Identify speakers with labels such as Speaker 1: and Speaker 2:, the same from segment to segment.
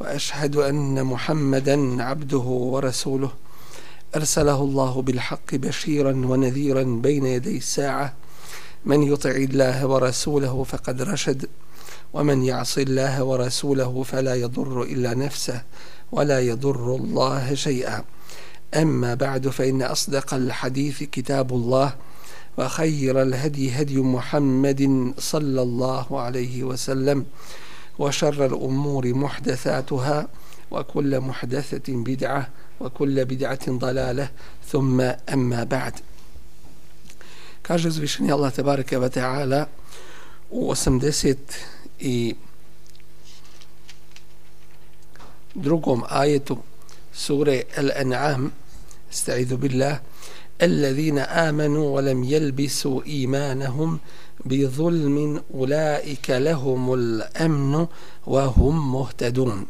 Speaker 1: وأشهد أن محمدا عبده ورسوله. أرسله الله بالحق بشيرا ونذيرا بين يدي الساعة. من يطع الله ورسوله فقد رشد ومن يعص الله ورسوله فلا يضر إلا نفسه ولا يضر الله شيئا. أما بعد فإن أصدق الحديث كتاب الله وخير الهدي هدي محمد صلى الله عليه وسلم. وشر الأمور محدثاتها وكل محدثة بدعة وكل بدعة ضلالة ثم أما بعد. Kaže zvišeni Allah tebareke ve ta'ala u 80 i drugom ajetu sure Al-An'am استعيذ بالله الذين آمنوا ولم يلبسوا إيمانهم بظلم أولئك لهم الأمن وهم مهتدون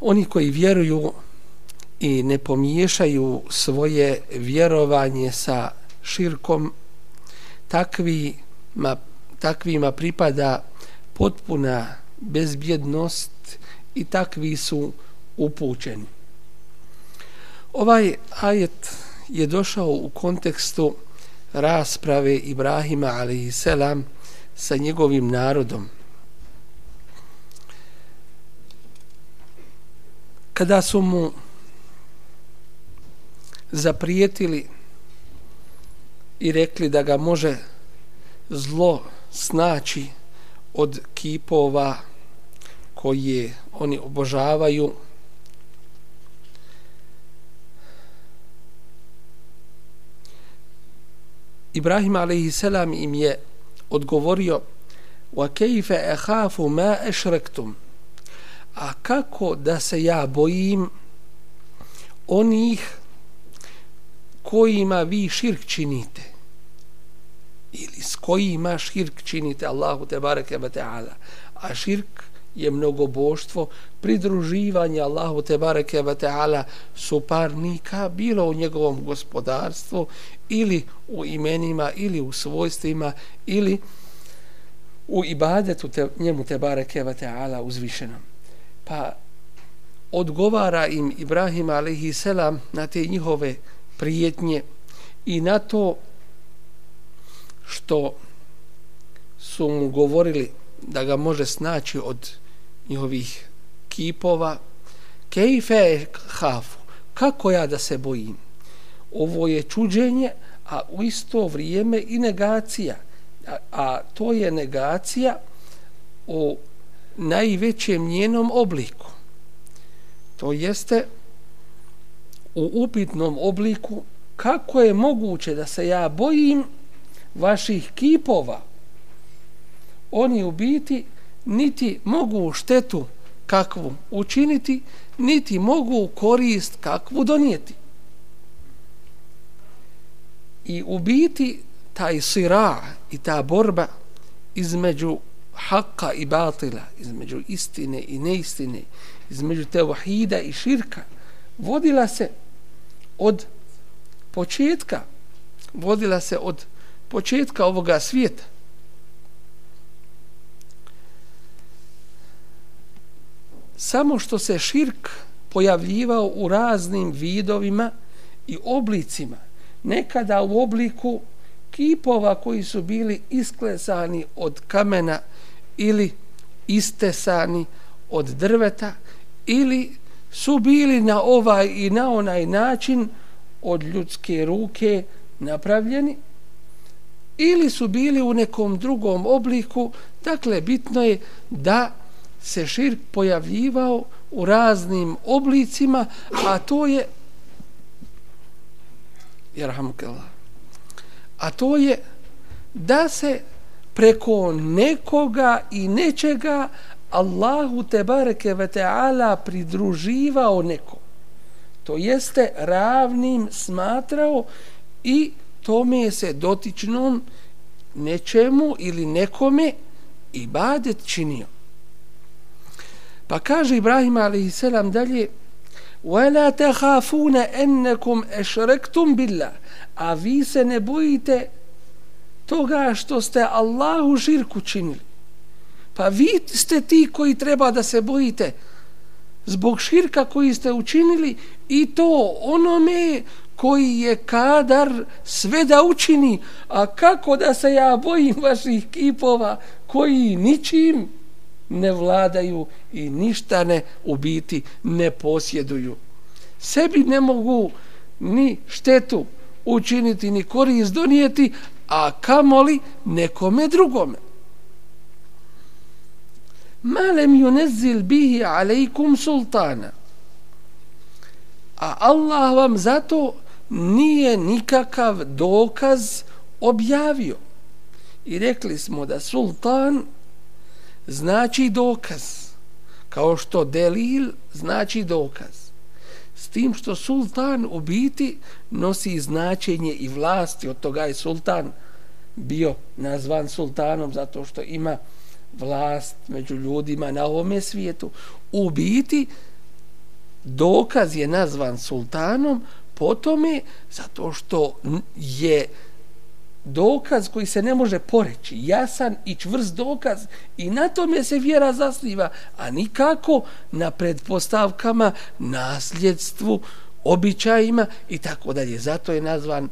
Speaker 1: Oni koji vjeruju i ne pomiješaju svoje vjerovanje sa širkom, takvi ma, takvima pripada potpuna bezbjednost i takvi su upućeni. Ovaj ajet je došao u kontekstu rasprave Ibrahima a.s. sa njegovim narodom. Kada su mu zaprijetili i rekli da ga može zlo snaći od kipova koje oni obožavaju, Ibrahim a.s. im je odgovorio wa kejfe ehafu ma ešrektum a kako da se ja bojim onih kojima vi širk činite ili s kojima širk činite Allahu te bareke ve taala a širk je mnogo boštvo pridruživanje Allahu te bareke ve taala suparnika bilo u njegovom gospodarstvu ili u imenima ili u svojstvima ili u ibadetu te, njemu te barekeva taala uzvišenom. Pa odgovara im Ibrahim alejhi selam na te njihove prijetnje i na to što su mu govorili da ga može snaći od njihovih kipova. Kejfe hafu kako ja da se bojim? Ovo je čuđenje a u isto vrijeme i negacija. A, a to je negacija o najvećem njenom obliku. To jeste u upitnom obliku kako je moguće da se ja bojim vaših kipova. Oni u biti niti mogu štetu kakvu učiniti, niti mogu korist kakvu donijeti. I u biti taj sira i ta borba između haka i batila, između istine i neistine, između tevahida i širka, vodila se od početka, vodila se od početka ovoga svijeta. samo što se širk pojavljivao u raznim vidovima i oblicima, nekada u obliku kipova koji su bili isklesani od kamena ili istesani od drveta ili su bili na ovaj i na onaj način od ljudske ruke napravljeni ili su bili u nekom drugom obliku dakle bitno je da se širk pojavljivao u raznim oblicima, a to je a to je da se preko nekoga i nečega Allahu te bareke ve taala pridruživao neko to jeste ravnim smatrao i tome se dotičnom nečemu ili nekome ibadet činio pa kaže Ibrahim a.s. dalje وَلَا تَخَافُونَ أَنَّكُمْ أَشْرَكْتُمْ بِاللَّهِ a vi se ne bojite toga što ste Allahu širku činili. Pa vi ste ti koji treba da se bojite zbog širka koji ste učinili i to onome koji je kadar sve da učini. A kako da se ja bojim vaših kipova koji ničim ne vladaju i ništa ne ubiti ne posjeduju. Sebi ne mogu ni štetu učiniti ni korist donijeti, a kamoli nekome drugome. Malem yunzil bihi alejkum sultana. A Allah vam zato nije nikakav dokaz objavio. I rekli smo da sultan znači dokaz. Kao što delil znači dokaz. S tim što sultan u biti nosi značenje i vlasti, od toga je sultan bio nazvan sultanom zato što ima vlast među ljudima na ovome svijetu. U biti dokaz je nazvan sultanom po tome zato što je dokaz koji se ne može poreći, jasan i čvrst dokaz i na tome se vjera zasniva, a nikako na predpostavkama, nasljedstvu, običajima i tako dalje. Zato je nazvan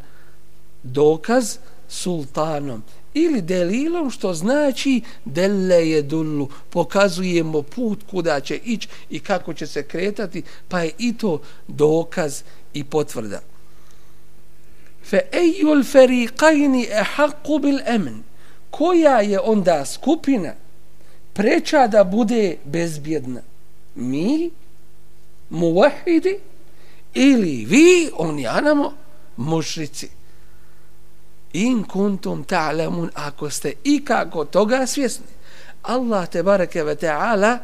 Speaker 1: dokaz sultanom ili delilom što znači dele je dullu pokazujemo put kuda će ići i kako će se kretati pa je i to dokaz i potvrda fe ejul feriqajni e haqqu bil emn. koja je onda skupina preča da bude bezbjedna mi muvahidi ili vi oni anamo mušrici in kuntum ta'lamun ako ste ikako toga svjesni Allah te bareke ve taala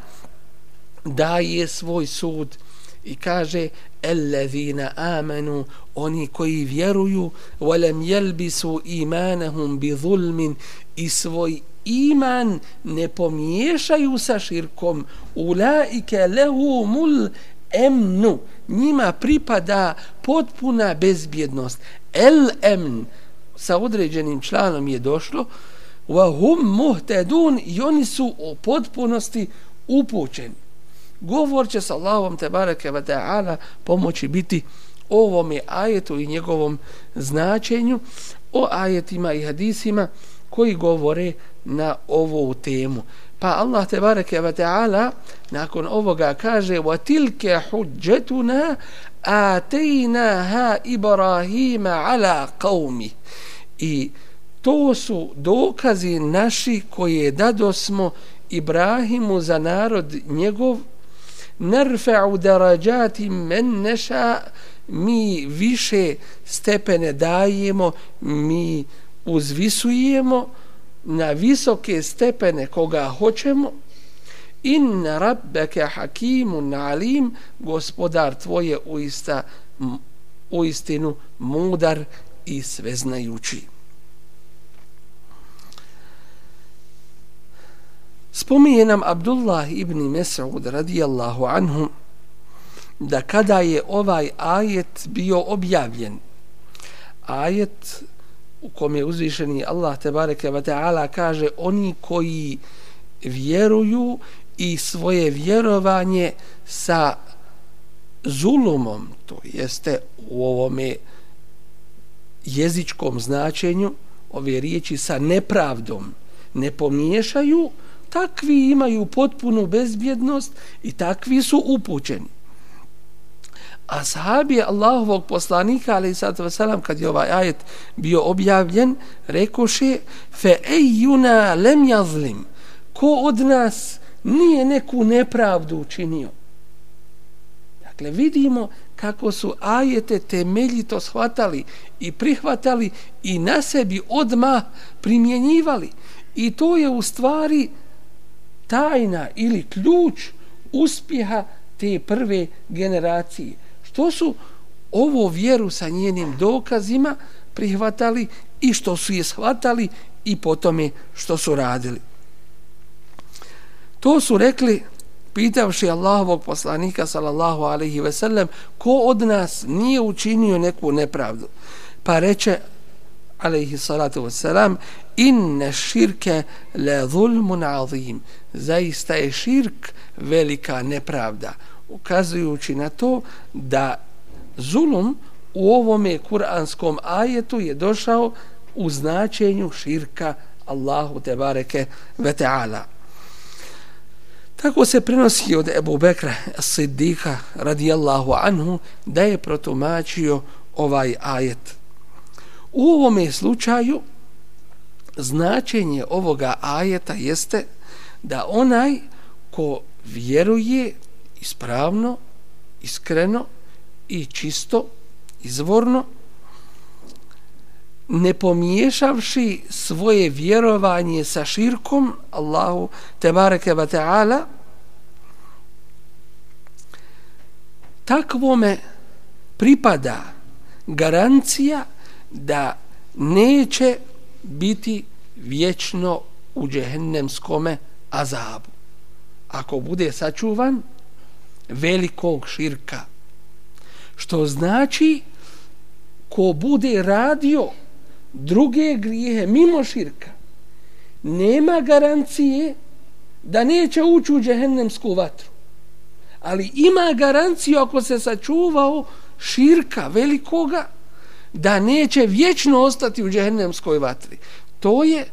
Speaker 1: daje svoj sud i kaže الذين آمنوا oni koji vjeruju ولم يلبسوا إيمانهم بظلم i svoj iman ne pomiješaju sa širkom ulaike lehumul emnu njima pripada potpuna bezbjednost el emn sa određenim članom je došlo wa hum muhtadun i oni su u potpunosti upućeni govor će sa Allahom te bareke ve taala pomoći biti ovom ajetu i njegovom značenju o ajetima i hadisima koji govore na ovu temu. Pa Allah te bareke ve taala nakon ovoga kaže wa tilka hujjatuna ataynaha ibrahima ala qaumi i to su dokazi naši koje dado smo Ibrahimu za narod njegov narfa'u darajati men neša mi više stepene dajemo mi uzvisujemo na visoke stepene koga hoćemo. In rabbeke hakimun alim gospodar tvoje uista u istinu mudar i sveznajući. Spominje nam Abdullah ibn Mes'ud radijallahu anhu da kada je ovaj ajet bio objavljen, ajet u kom je uzvišeni Allah tebareke wa ta'ala kaže oni koji vjeruju i svoje vjerovanje sa zulumom, to jeste u ovome jezičkom značenju, ove riječi sa nepravdom, ne pomiješaju, takvi imaju potpunu bezbjednost i takvi su upućeni. A sahabi Allahovog poslanika, ali sad vasalam, kad je ovaj ajet bio objavljen, rekoše, fe ejuna lem jazlim, ko od nas nije neku nepravdu učinio. Dakle, vidimo kako su ajete temeljito shvatali i prihvatali i na sebi odma primjenjivali. I to je u stvari tajna ili ključ uspjeha te prve generacije. Što su ovo vjeru sa njenim dokazima prihvatali i što su je shvatali i po tome što su radili. To su rekli pitavši Allahovog poslanika sallallahu alaihi ve sellem ko od nas nije učinio neku nepravdu pa reče alaihi salatu ve inne širke le zulmun azim zaista je širk velika nepravda ukazujući na to da zulum u ovome kuranskom ajetu je došao u značenju širka Allahu te bareke ve ta'ala Tako se prenosi od Ebu Bekra Siddika radijallahu anhu da je protumačio ovaj ajet. U ovome slučaju značenje ovoga ajeta jeste da onaj ko vjeruje ispravno, iskreno i čisto, izvorno, ne pomiješavši svoje vjerovanje sa širkom Allahu tebareke wa ta'ala takvome pripada garancija da neće biti vječno u džehennemskome azabu. Ako bude sačuvan velikog širka. Što znači ko bude radio druge grijehe mimo širka nema garancije da neće ući u džehennemsku vatru ali ima garanciju ako se sačuvao širka velikoga da neće vječno ostati u džehennemskoj vatri to je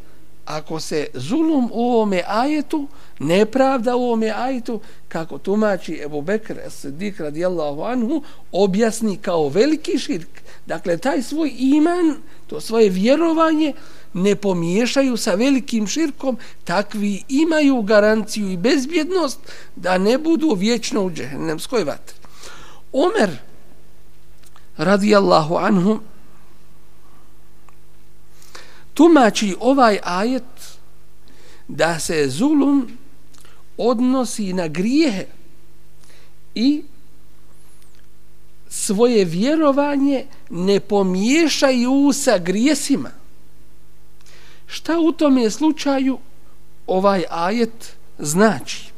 Speaker 1: ako se zulum u ovome ajetu nepravda u ovome ajetu kako tumači Ebu Bekr Sidik radijallahu anhu objasni kao veliki širk dakle taj svoj iman to svoje vjerovanje ne pomiješaju sa velikim širkom, takvi imaju garanciju i bezbjednost da ne budu vječno u džehennemskoj vatri. Omer radijallahu anhu tumači ovaj ajet da se zulum odnosi na grijehe i svoje vjerovanje ne pomiješaju sa grijesima. Šta u tom je slučaju ovaj ajet znači?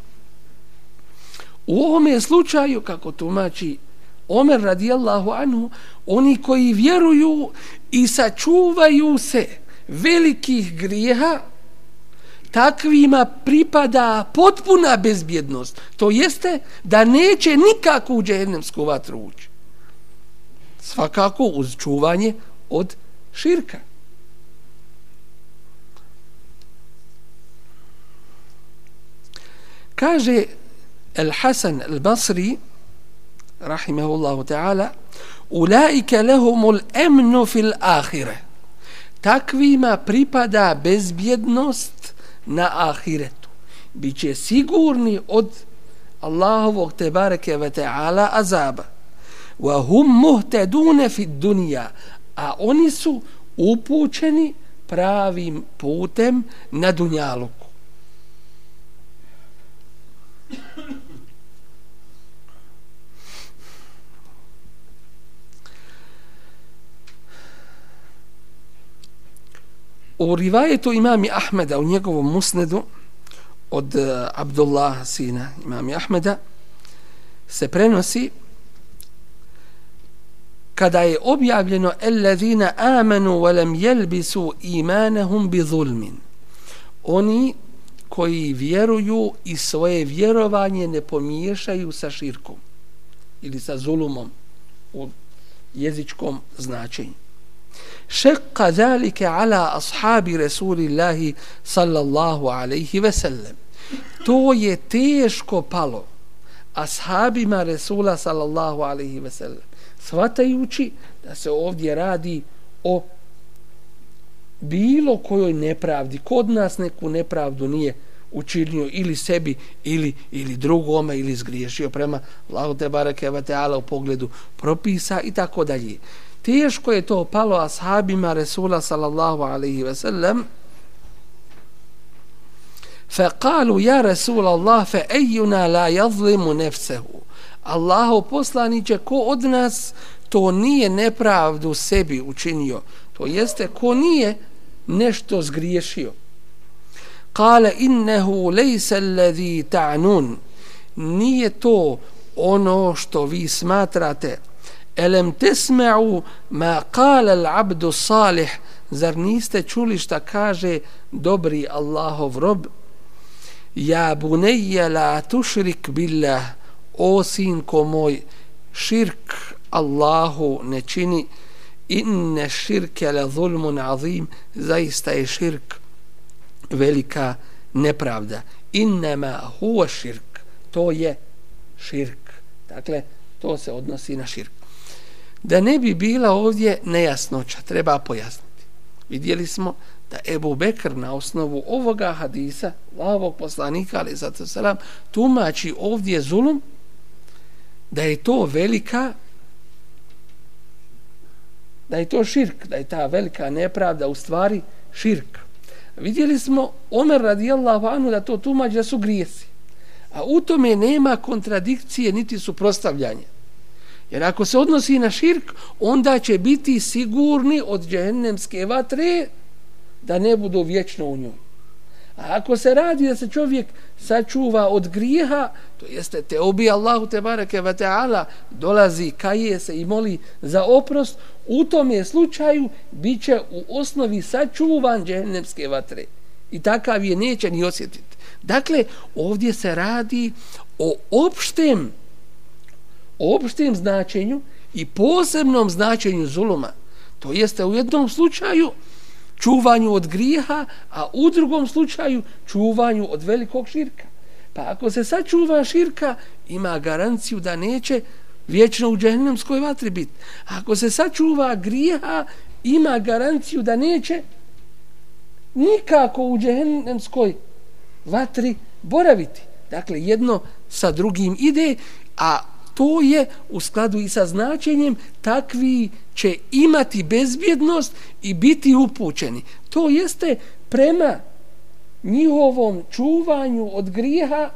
Speaker 1: U ovom je slučaju, kako tumači Omer radijallahu anhu, oni koji vjeruju i sačuvaju se velikih grijeha, takvima pripada potpuna bezbjednost. To jeste da neće nikako u džehennemsku vatru ući svakako uz čuvanje od širka. Kaže El Hasan El Basri rahimahullahu ta'ala ulaike lehumul emnu fil ahireh takvima pripada bezbjednost na ahiretu. Biće sigurni od Allahovog tebareke ve ta'ala azaba. Wa hum muhtadun fi dunya a oni su upućeni pravim putem na dunjaluku. U rivajetu imami Ahmeda u njegovom musnedu od eh, uh, Abdullah sina imami Ahmeda se prenosi kada je objavljeno ellezina amanu velem jelbisu imanahum bi zulmin. Oni koji vjeruju i svoje vjerovanje ne pomiješaju sa širkom ili sa zulumom u jezičkom značenju. شق ذلك على أصحاب رسول الله صلى الله عليه وسلم to je teško palo ashabima Resula sallallahu alaihi ve sellem shvatajući da se ovdje radi o bilo kojoj nepravdi. Kod nas neku nepravdu nije učinio ili sebi ili, ili drugome ili zgriješio prema Allahu te bareke ve taala u pogledu propisa i tako dalje. Teško je to palo ashabima Resula sallallahu alaihi ve sellem. Fa kalu ja Rasul Allah fa ejuna la jazlimu nefsehu. Allaho poslaniće ko od nas to nije nepravdu sebi učinio to jeste ko nije nešto zgriješio. Kale innehu lejse alladhi ta'nun. Nije to ono što vi smatrate elem tesme'u ma qala al-abdu salih. Zar niste čuli šta kaže dobri Allahov rob? Ja bunejja la tušrik billah. O sinko moj širk Allahu ne čini. Inne širke la zulmun azim. Zaista je širk velika nepravda. Innema huwa širk. To je širk. Dakle to se odnosi na širk da ne bi bila ovdje nejasnoća treba pojasniti vidjeli smo da Ebu Bekr na osnovu ovoga hadisa ovog poslanika ali zato selam tumači ovdje zulum da je to velika da je to širk, da je ta velika nepravda u stvari širk. Vidjeli smo Omer radijallahu anhu da to tumači da su grijesi. A u tome nema kontradikcije niti suprostavljanja. Jer ako se odnosi na širk, onda će biti sigurni od džehennemske vatre da ne budu vječno u njoj. A ako se radi da se čovjek sačuva od grijeha, to jeste te obi Allahu te bareke ve taala dolazi kaje se i moli za oprost, u tom je slučaju biće u osnovi sačuvan džehennemske vatre. I takav je neće ni osjetiti. Dakle, ovdje se radi o opštem opštem značenju i posebnom značenju zuluma. To jeste u jednom slučaju čuvanju od grijeha, a u drugom slučaju čuvanju od velikog širka. Pa ako se sačuva širka, ima garanciju da neće vječno u džehennemskoj vatri biti. Ako se sačuva grijeha, ima garanciju da neće nikako u džehennemskoj vatri boraviti. Dakle, jedno sa drugim ide, a to je u skladu i sa značenjem takvi će imati bezbjednost i biti upućeni. To jeste prema njihovom čuvanju od grijeha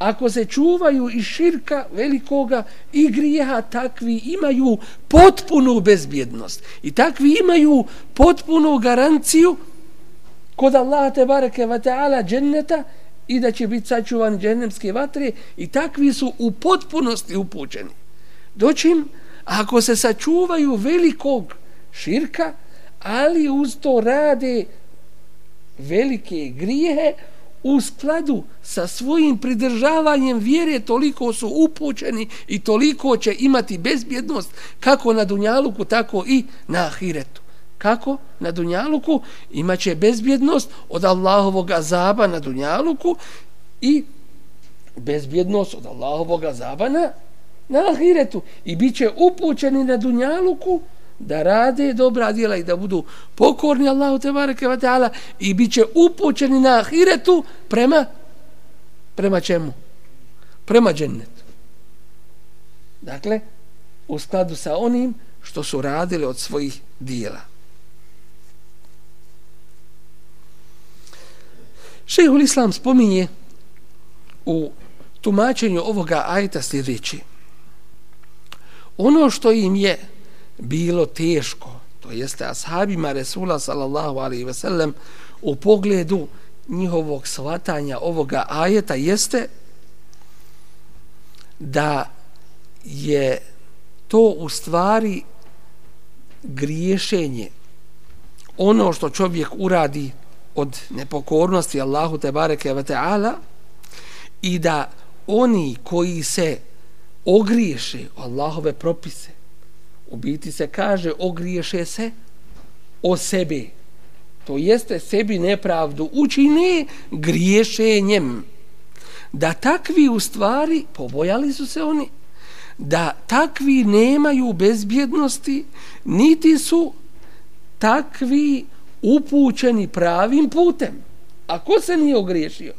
Speaker 1: ako se čuvaju i širka velikoga i grijeha, takvi imaju potpunu bezbjednost. I takvi imaju potpunu garanciju kod Allah te bareke ve ta'ala dženneta i da će biti sačuvan džennemske vatre i takvi su u potpunosti upućeni. Doćim, ako se sačuvaju velikog širka, ali uz to rade velike grijehe, u skladu sa svojim pridržavanjem vjere toliko su upućeni i toliko će imati bezbjednost kako na Dunjaluku, tako i na Ahiretu. Kako? Na Dunjaluku imaće bezbjednost od Allahovog azaba na Dunjaluku i bezbjednost od Allahovog azaba na, na Ahiretu. I bit će upućeni na Dunjaluku da rade dobra djela i da budu pokorni Allahu te bareke ve taala i biće upućeni na ahiretu prema prema čemu? Prema džennetu. Dakle, u skladu sa onim što su radili od svojih dijela. Šehul Islam spominje u tumačenju ovoga ajta sljedeći. Ono što im je bilo teško, to jeste ashabima Resula sallallahu alaihi ve sellem, u pogledu njihovog svatanja ovoga ajeta jeste da je to u stvari griješenje ono što čovjek uradi od nepokornosti Allahu te bareke ve taala i da oni koji se ogriješe Allahove propise u biti se kaže ogriješe se o sebe to jeste sebi nepravdu učine griješenjem da takvi u stvari pobojali su se oni da takvi nemaju bezbjednosti niti su takvi upućeni pravim putem a ko se nije ogriješio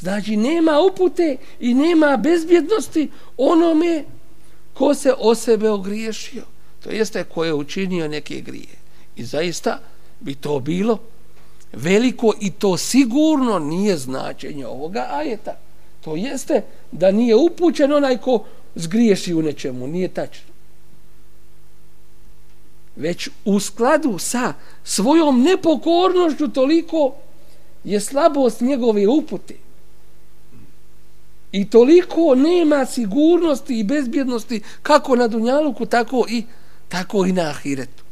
Speaker 1: znači nema upute i nema bezbjednosti onome ko se o sebe ogriješio, to jeste ko je učinio neke grije. I zaista bi to bilo veliko i to sigurno nije značenje ovoga ajeta. To jeste da nije upućen onaj ko zgriješi u nečemu, nije tačno. Već u skladu sa svojom nepokornošću toliko je slabost njegove upute. I toliko nema sigurnosti i bezbjednosti kako na Dunjaluku, tako i, tako i na Ahiretu.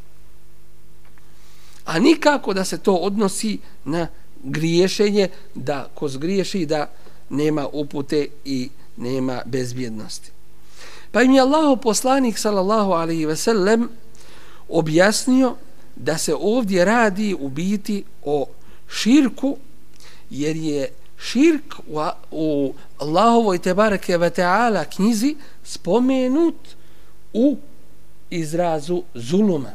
Speaker 1: A nikako da se to odnosi na griješenje, da ko zgriješi da nema upute i nema bezbjednosti. Pa im je Allaho poslanik sallallahu alaihi ve sellem objasnio da se ovdje radi u biti o širku jer je širk u, u Allahovoj tebareke ve ta'ala knjizi spomenut u izrazu zuluma.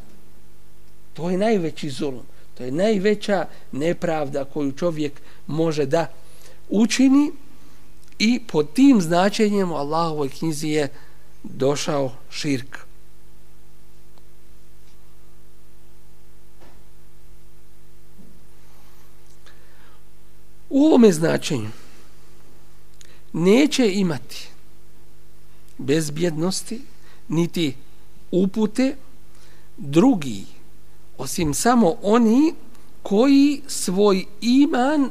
Speaker 1: To je najveći zulum. To je najveća nepravda koju čovjek može da učini i pod tim značenjem u Allahovoj knjizi je došao širk. U ovome značenju neće imati bezbjednosti niti upute drugi osim samo oni koji svoj iman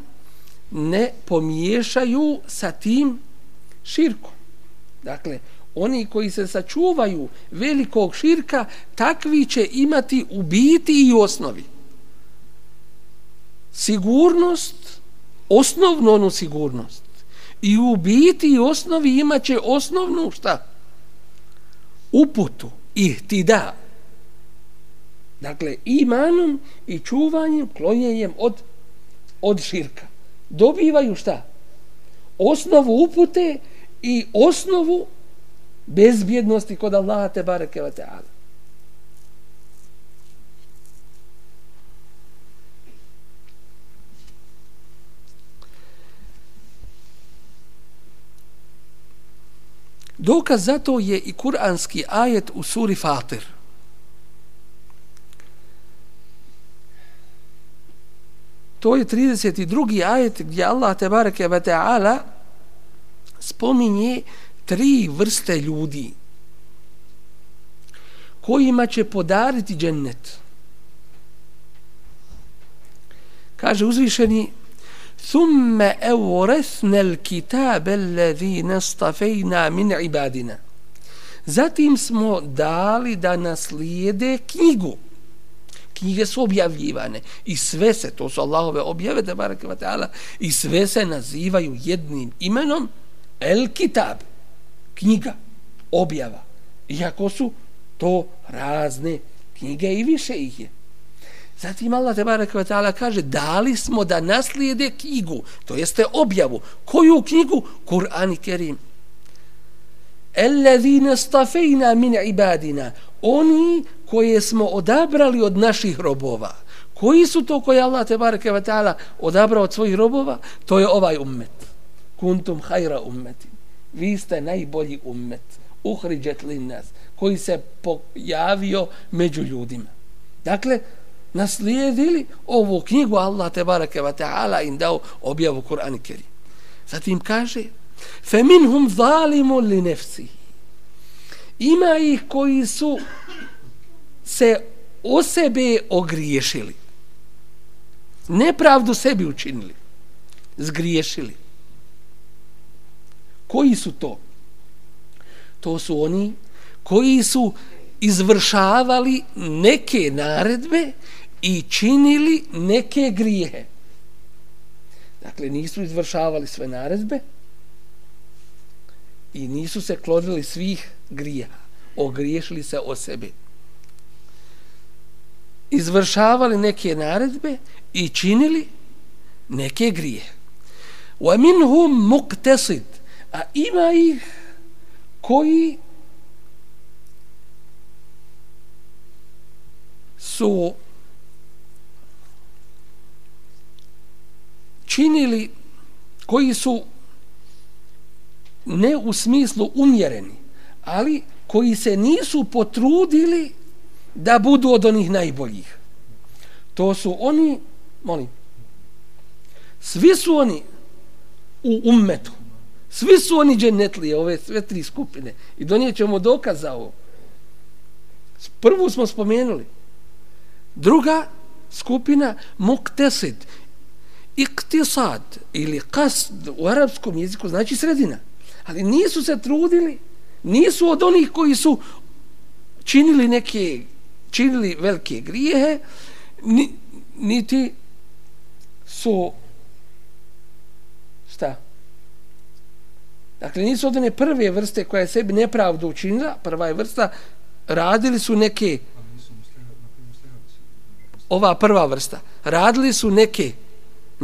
Speaker 1: ne pomiješaju sa tim širkom. Dakle, oni koji se sačuvaju velikog širka, takvi će imati u biti i osnovi. Sigurnost, osnovnu onu sigurnost. I u biti i osnovi imaće osnovnu šta? Uputu i ti da. Dakle, imanom i čuvanjem, klonjenjem od, od širka. Dobivaju šta? Osnovu upute i osnovu bezbjednosti kod Allaha te bareke ve taala. Dokaz za to je i kuranski ajet u suri Fatir. To je 32. ajet gdje Allah te bareke ve taala spominje tri vrste ljudi kojima će podariti džennet. Kaže uzvišeni ثم أورثنا الكتاب الذين اصطفينا min ibadina. Zatim smo dali da naslijede knjigu. Knjige su objavljivane i sve se, to su Allahove objave, da barake i sve se nazivaju jednim imenom El Kitab knjiga, objava. Iako su to razne knjige i više ih je. Zatim Allah te barek ta'ala kaže dali smo da naslijede knjigu, to jeste objavu. Koju knjigu? Kur'an i Kerim. Ellezine stafejna min ibadina. Oni koje smo odabrali od naših robova. Koji su to koje Allah te barek ta'ala odabrao od svojih robova? To je ovaj ummet. Kuntum hajra ummeti. vi ste najbolji ummet uhriđet li nas koji se pojavio među ljudima dakle naslijedili ovu knjigu Allah te barake wa ta'ala im dao objavu Kur'an Kerim. Zatim kaže fe minhum zalimu li nefsi. Ima ih koji su se o sebe ogriješili nepravdu sebi učinili zgriješili. Koji su to? To su oni koji su izvršavali neke naredbe i činili neke grijehe. Dakle, nisu izvršavali sve naredbe i nisu se klonili svih grija. Ogriješili se o sebi. Izvršavali neke naredbe i činili neke grije. وَمِنْهُمْ مُقْتَصِدْ A ima ih koji su činili, koji su ne u smislu umjereni, ali koji se nisu potrudili da budu od onih najboljih. To su oni, molim, Svi su oni u ummetu. Svi su oni dženetlije, ove sve tri skupine. I donijećemo dokaz za ovo. Prvu smo spomenuli. Druga skupina muktesid. Iktisad ili kasd u arapskom jeziku znači sredina. Ali nisu se trudili, nisu od onih koji su činili neke, činili velike grijehe, ni, niti su šta? Dakle, nisu od one prve vrste koja je sebi nepravdu učinila, prva je vrsta, radili su neke ova prva vrsta, radili su neke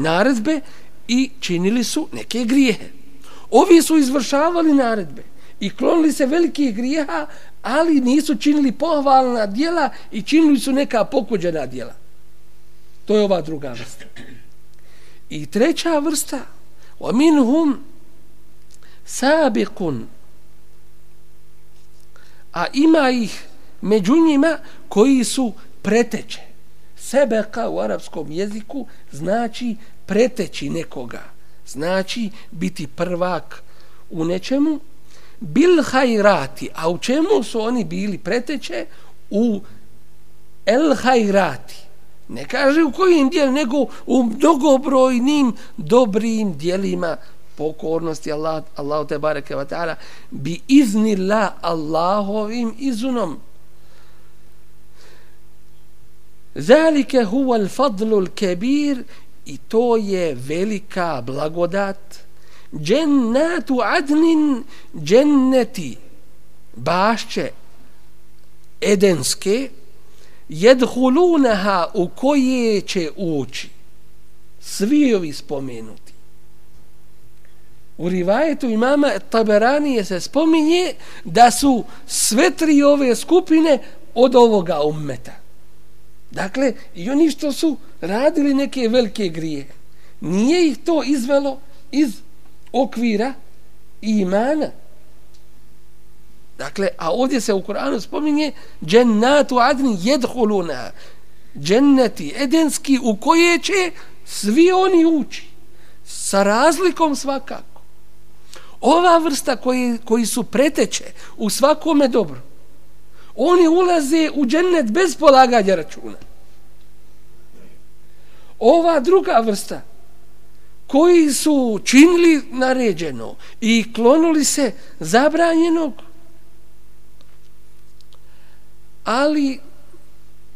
Speaker 1: naredbe i činili su neke grijehe. Ovi su izvršavali naredbe i klonili se velikih grijeha, ali nisu činili pohvalna dijela i činili su neka pokuđena dijela. To je ova druga vrsta. I treća vrsta, wa minhum sabiqun. A ima ih među njima koji su preteče. Sebeka u arapskom jeziku znači preteći nekoga. Znači biti prvak u nečemu. Bil hajrati. A u čemu su oni bili preteće? U el hajrati. Ne kaže u kojim dijel, nego u mnogobrojnim dobrim dijelima pokornosti Allah, Allah te bareke wa ta'ala bi iznila Allahovim izunom. Zalike huwa al-fadlu al-kabir i to je velika blagodat. Jannatu adnin jannati bašće edenske jedhulunaha u koje će ući svi ovi spomenuti u rivajetu imama Taberanije se spominje da su sve tri ove skupine od ovoga ummeta dakle i oni što su radili neke velike grije nije ih to izvelo iz okvira imana Dakle, a ovdje se u Koranu spominje džennatu adni jedhuluna dženneti edenski u koje će svi oni ući sa razlikom svakako. Ova vrsta koji, koji su preteče u svakome dobro oni ulaze u džennet bez polaganja računa. Ova druga vrsta koji su činili naređeno i klonuli se zabranjenog ali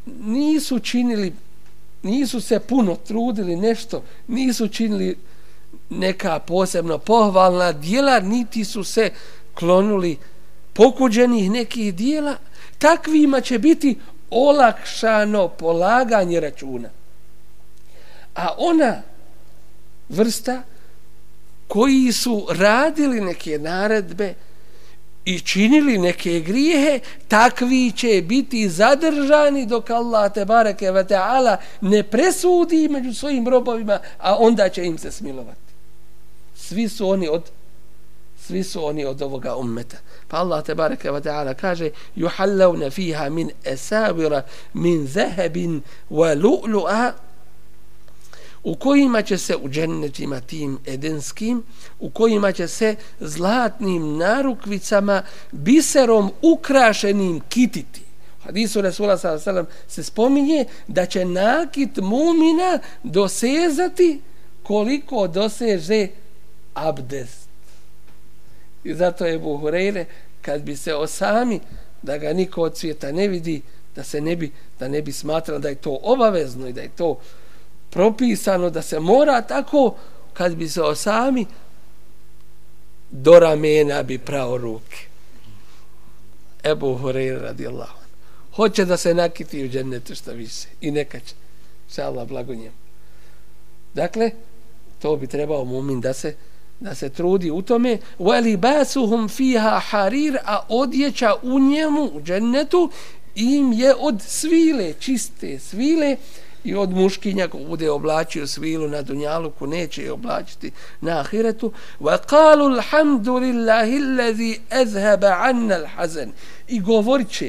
Speaker 1: nisu činili nisu se puno trudili nešto nisu činili neka posebno pohvalna dijela niti su se klonuli pokuđenih nekih dijela takvima će biti olakšano polaganje računa a ona vrsta koji su radili neke naredbe i činili neke grijehe, takvi će biti zadržani dok Allah te bareke ve taala ne presudi među svojim robovima, a onda će im se smilovati. Svi su oni od svi su oni od ovoga ummeta. Pa Allah te bareke ve taala kaže: "Yuhallawna fiha min asawira min zahabin wa lu'lu'a" u kojima će se u džennetima tim edenskim, u kojima će se zlatnim narukvicama biserom ukrašenim kititi. U hadisu Resula s.a.v. se spominje da će nakit mumina dosezati koliko doseže abdest. I zato je Buhureyre, kad bi se osami, da ga niko od svijeta ne vidi, da se ne bi, da ne bi smatrao da je to obavezno i da je to propisano da se mora tako kad bi se osami do ramena bi prao ruke. Ebu Hureyre radi Allah. Hoće da se nakiti u džennetu što više. I neka će. Še Allah blago njemu. Dakle, to bi trebao mumin da se da se trudi u tome walibasuhum fiha harir a odjeća u njemu u džennetu im je od svile čiste svile i od muškinja ko bude oblačio svilu na dunjaluku neće je oblačiti na ahiretu. Wa qalu alhamdulillahi allazi azhaba 'anna alhazan i govorit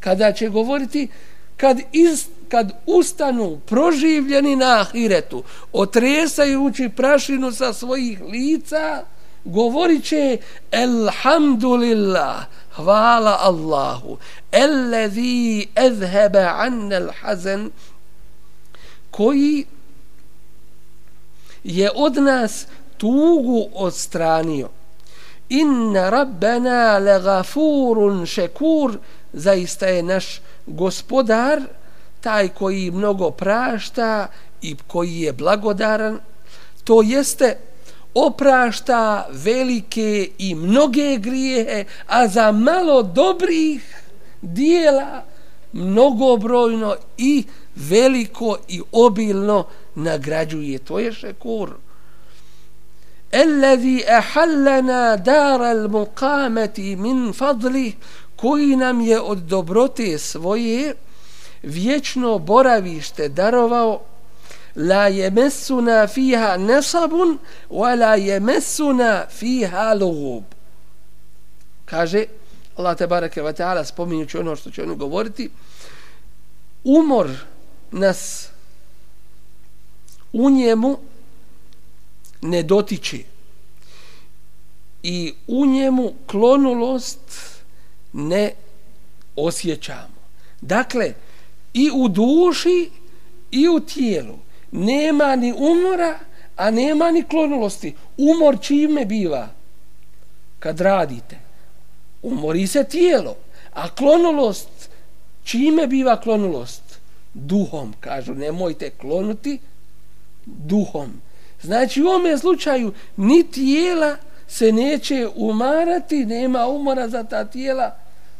Speaker 1: kada će govoriti? Kad iz kad ustanu proživljeni na ahiretu, otresajući prašinu sa svojih lica, govorit će Elhamdulillah, hvala Allahu, Ellezi ezhebe annel hazen, koji je od nas tugu odstranio. Inna rabbena le gafurun šekur, zaista je naš gospodar, taj koji mnogo prašta i koji je blagodaran, to jeste oprašta velike i mnoge grijehe, a za malo dobrih dijela mnogobrojno i veliko i obilno nagrađuje. To je šekur. Allazi ahallana dar al-muqamati min fadli koji nam je od dobrote svoje vječno boravište darovao la yemessuna fiha nasabun wa la yemessuna fiha lugub kaže Allah te bareke ve taala spominjući ono što će on govoriti umor nas u njemu ne dotiče i u njemu klonulost ne osjećamo. Dakle, i u duši i u tijelu nema ni umora, a nema ni klonulosti. Umor čime biva? Kad radite. Umori se tijelo. A klonulost, čime biva klonulost? Duhom, kažu, nemojte klonuti duhom. Znači u ovome slučaju ni tijela se neće umarati, nema umora za ta tijela,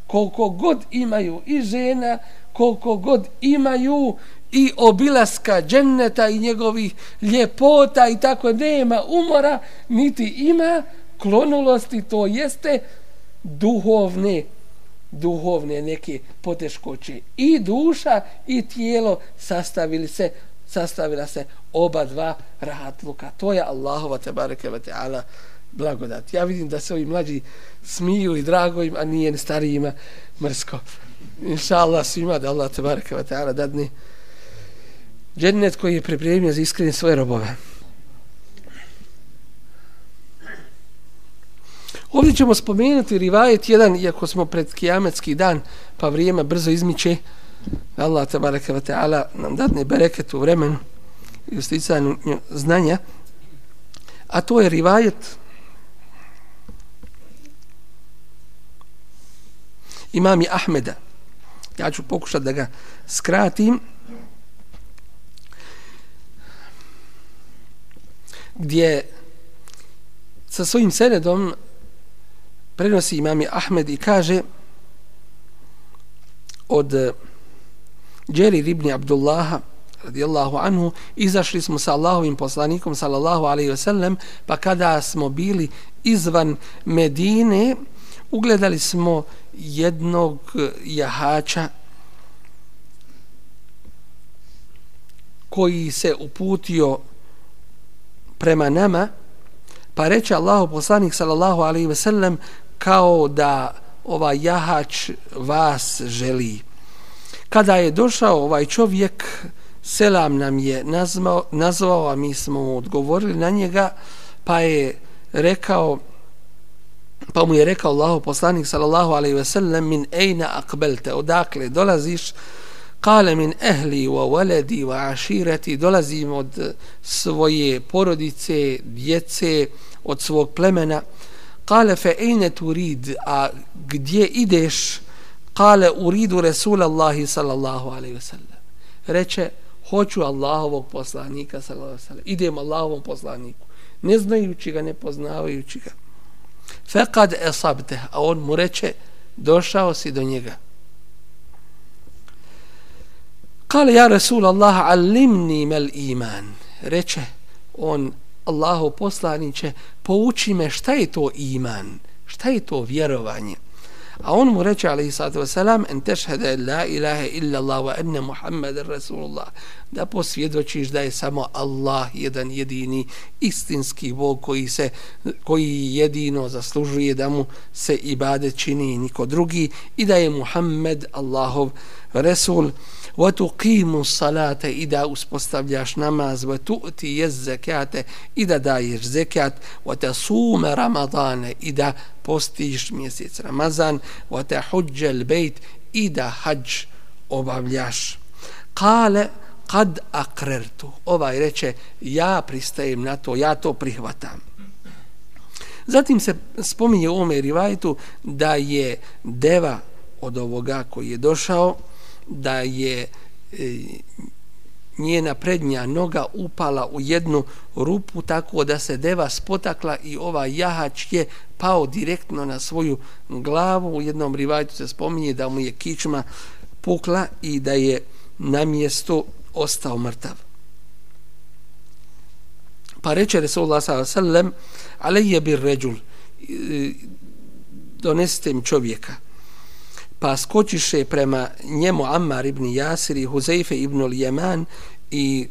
Speaker 1: koliko god imaju i žena, koliko god imaju i obilaska dženneta i njegovih ljepota i tako nema umora, niti ima klonulosti, to jeste duhovne duhovne neke poteškoće. I duša i tijelo sastavili se sastavila se oba dva rahatluka to je Allahova tebareke ve taala blagodat. Ja vidim da se ovi mlađi smiju i drago im a nije starijima mrsko inshallah svima da Allah tebareke ve taala dadne džennet koji je pripremio za iskrene svoje robove. Ovdje ćemo spomenuti rivajet jedan, iako smo pred kijametski dan, pa vrijeme brzo izmiče, Allah tabaraka wa ta'ala nam dadne bereket u vremenu i u sticanju znanja, a to je rivajet imami Ahmeda. Ja ću pokušati da ga skratim. gdje sa svojim senedom prenosi imami Ahmed i kaže od eh, Džerir Ribni Abdullaha radijallahu anhu, izašli smo sa Allahovim poslanikom, sallallahu alaihi wasallam, pa kada smo bili izvan Medine, ugledali smo jednog jahača koji se uputio prema nama, pa reče Allahu poslanik sallallahu alaihi ve sellem kao da ovaj jahač vas želi. Kada je došao ovaj čovjek, selam nam je nazvao, nazvao a mi smo mu odgovorili na njega, pa je rekao, pa mu je rekao Allahu poslanik sallallahu alejhi ve sellem min ejna akbelte, odakle dolaziš, kale min ehli wa waladi wa ashirati, dolazim od svoje porodice, djece, od svog plemena. Kale fe ejne turid, a gdje ideš? Kale uridu Resulallahi sallallahu alejhi ve sellem. Reče, hoću Allahovog poslanika sallallahu alejhi ve sellem. Idem Allahovom poslaniku. Ne znajući ga, ne poznavajući ga. Fekad esabte, a on mu reče, došao si do njega. Kale ja Resul Allah alimni mel iman. Reče on Allahu poslaniće pouči me šta je to iman, šta je to vjerovanje. A on mu reče alaihi sallatu wasalam en tešhede la ilaha illa Allah wa enne Muhammed Rasulullah. Da posvjedočiš da je samo Allah jedan jedini istinski Bog koji se koji jedino zaslužuje da mu se ibade čini niko drugi i da je Muhammed Allahov Resul wa tuqimu salata i da uspostavljaš namaz wa tu'ti yez zakate i da daješ zekat wa tasuma ramadane i da postiš mjesec ramazan wa tahujja al-bayt i da hadž obavljaš kale kad akrertu ovaj reče ja pristajem na to ja to prihvatam. Zatim se spominje u ovome rivajtu da je deva od ovoga koji je došao da je e, njena prednja noga upala u jednu rupu tako da se deva spotakla i ova jahač je pao direktno na svoju glavu. U jednom rivajtu se spominje da mu je kičma pukla i da je na mjestu ostao mrtav. Pa reče Resulullah s.a.v. Aleje bir ređul, e, donesite mi čovjeka. Pa skočiše prema njemu Ammar ibn Jasir i Huzeife ibn Ljeman i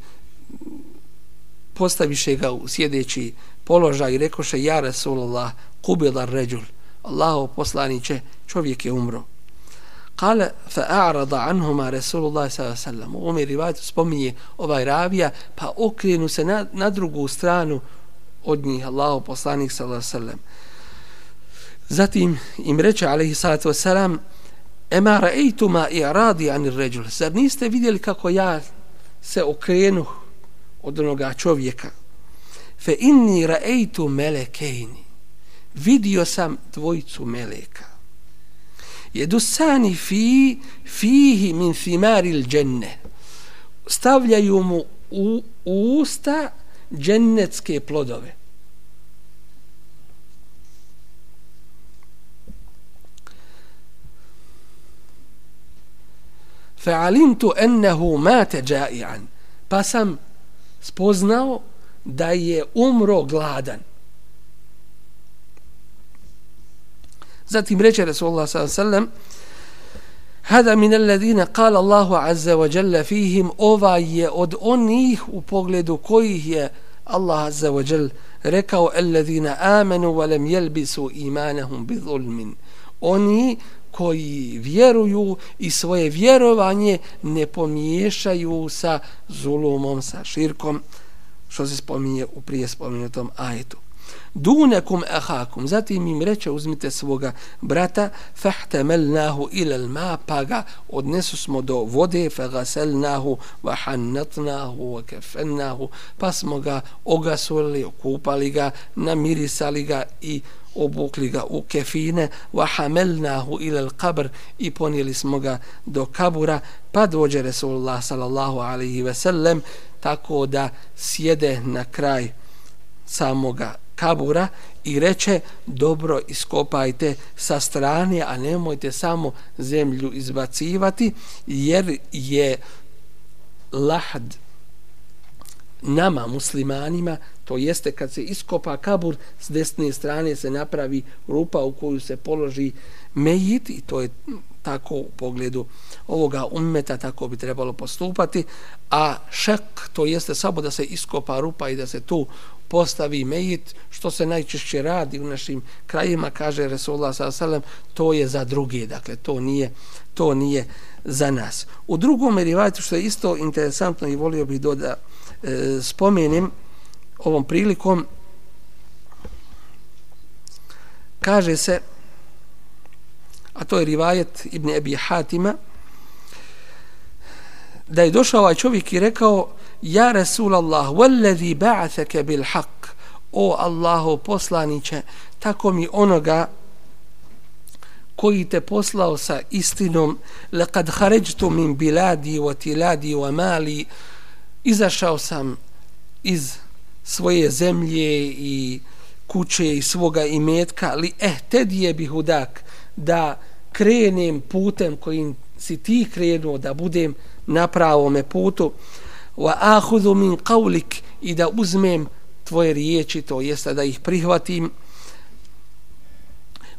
Speaker 1: postaviše ga u sjedeći položaj i rekoše Ja Rasulullah kubila ređul. Allaho poslaniće, čovjek je umro. Kale fa a'rada anhuma Rasulullah sallallahu. U ovom rivajtu spominje ovaj ravija, pa okrenu se na, na drugu stranu od njih Allaho poslanik sallallahu. Zatim im reče alaihi salatu wasalam, "Ema ra'aytuma i'radi 'an ar-rajul?" Zar niste vidjeli kako ja se okrenu od onoga čovjeka? Fe inni ra'aytu melekejni. Vidio sam dvojicu meleka jedusani fi fihi min thimaril dženne stavljaju mu u, u usta džennetske plodove fa'alimtu ennehu mate džai'an. Pa sam spoznao da je umro gladan. Zatim reče Rasulullah s.a.v. Hada min alladine qala Allahu azza wa jalla fihim. Ova je od onih u pogledu kojih je Allah azza wa jalla rekao alladhina amanu wa lam yalbisu imanahum bi zulmin. Oni koji vjeruju i svoje vjerovanje ne pomiješaju sa zulumom, sa širkom, što se spominje u prije spomenutom ajetu. Dunekum ahakum zatim im reče uzmite svoga brata fahtamalnahu ila ma, pa ga odnesu smo do vode fagasalnahu vahannatnahu, vakefennahu, pa smo ga ogasulili, okupali ga namirisali ga i obukli ga u kefine wa hamelnahu ila alqabr i ponijeli smo ga do kabura pa dođe Resulullah sallallahu alaihi ve sellem tako da sjede na kraj samoga kabura i reče dobro iskopajte sa strane, a nemojte samo zemlju izbacivati, jer je lahd nama muslimanima, to jeste kad se iskopa kabur, s desne strane se napravi rupa u koju se položi mejit i to je tako u pogledu ovoga ummeta tako bi trebalo postupati a šek to jeste samo da se iskopa rupa i da se tu postavi mejit, što se najčešće radi u našim krajima, kaže Resulullah s.a.v. to je za druge, dakle to nije, to nije za nas. U drugom rivajtu, što je isto interesantno i volio bih dodati e, ovom prilikom, kaže se, a to je rivajet Ibn Ebi Hatima, da je došao ovaj čovjek i rekao, Ja Rasul Allah, wallazi ba'athaka bil haq, o Allahu poslaniće, tako mi onoga koji te poslao sa istinom, لقد خرجت من بلادي وتلادي ومالي izašao sam iz svoje zemlje i kuće i svoga imetka, li ehtedije bi hudak, da krenem putem kojim si ti krenuo, da budem na pravome putu, wa akhudhu min qawlik i da uzmem tvoje riječi to jest da ih prihvatim.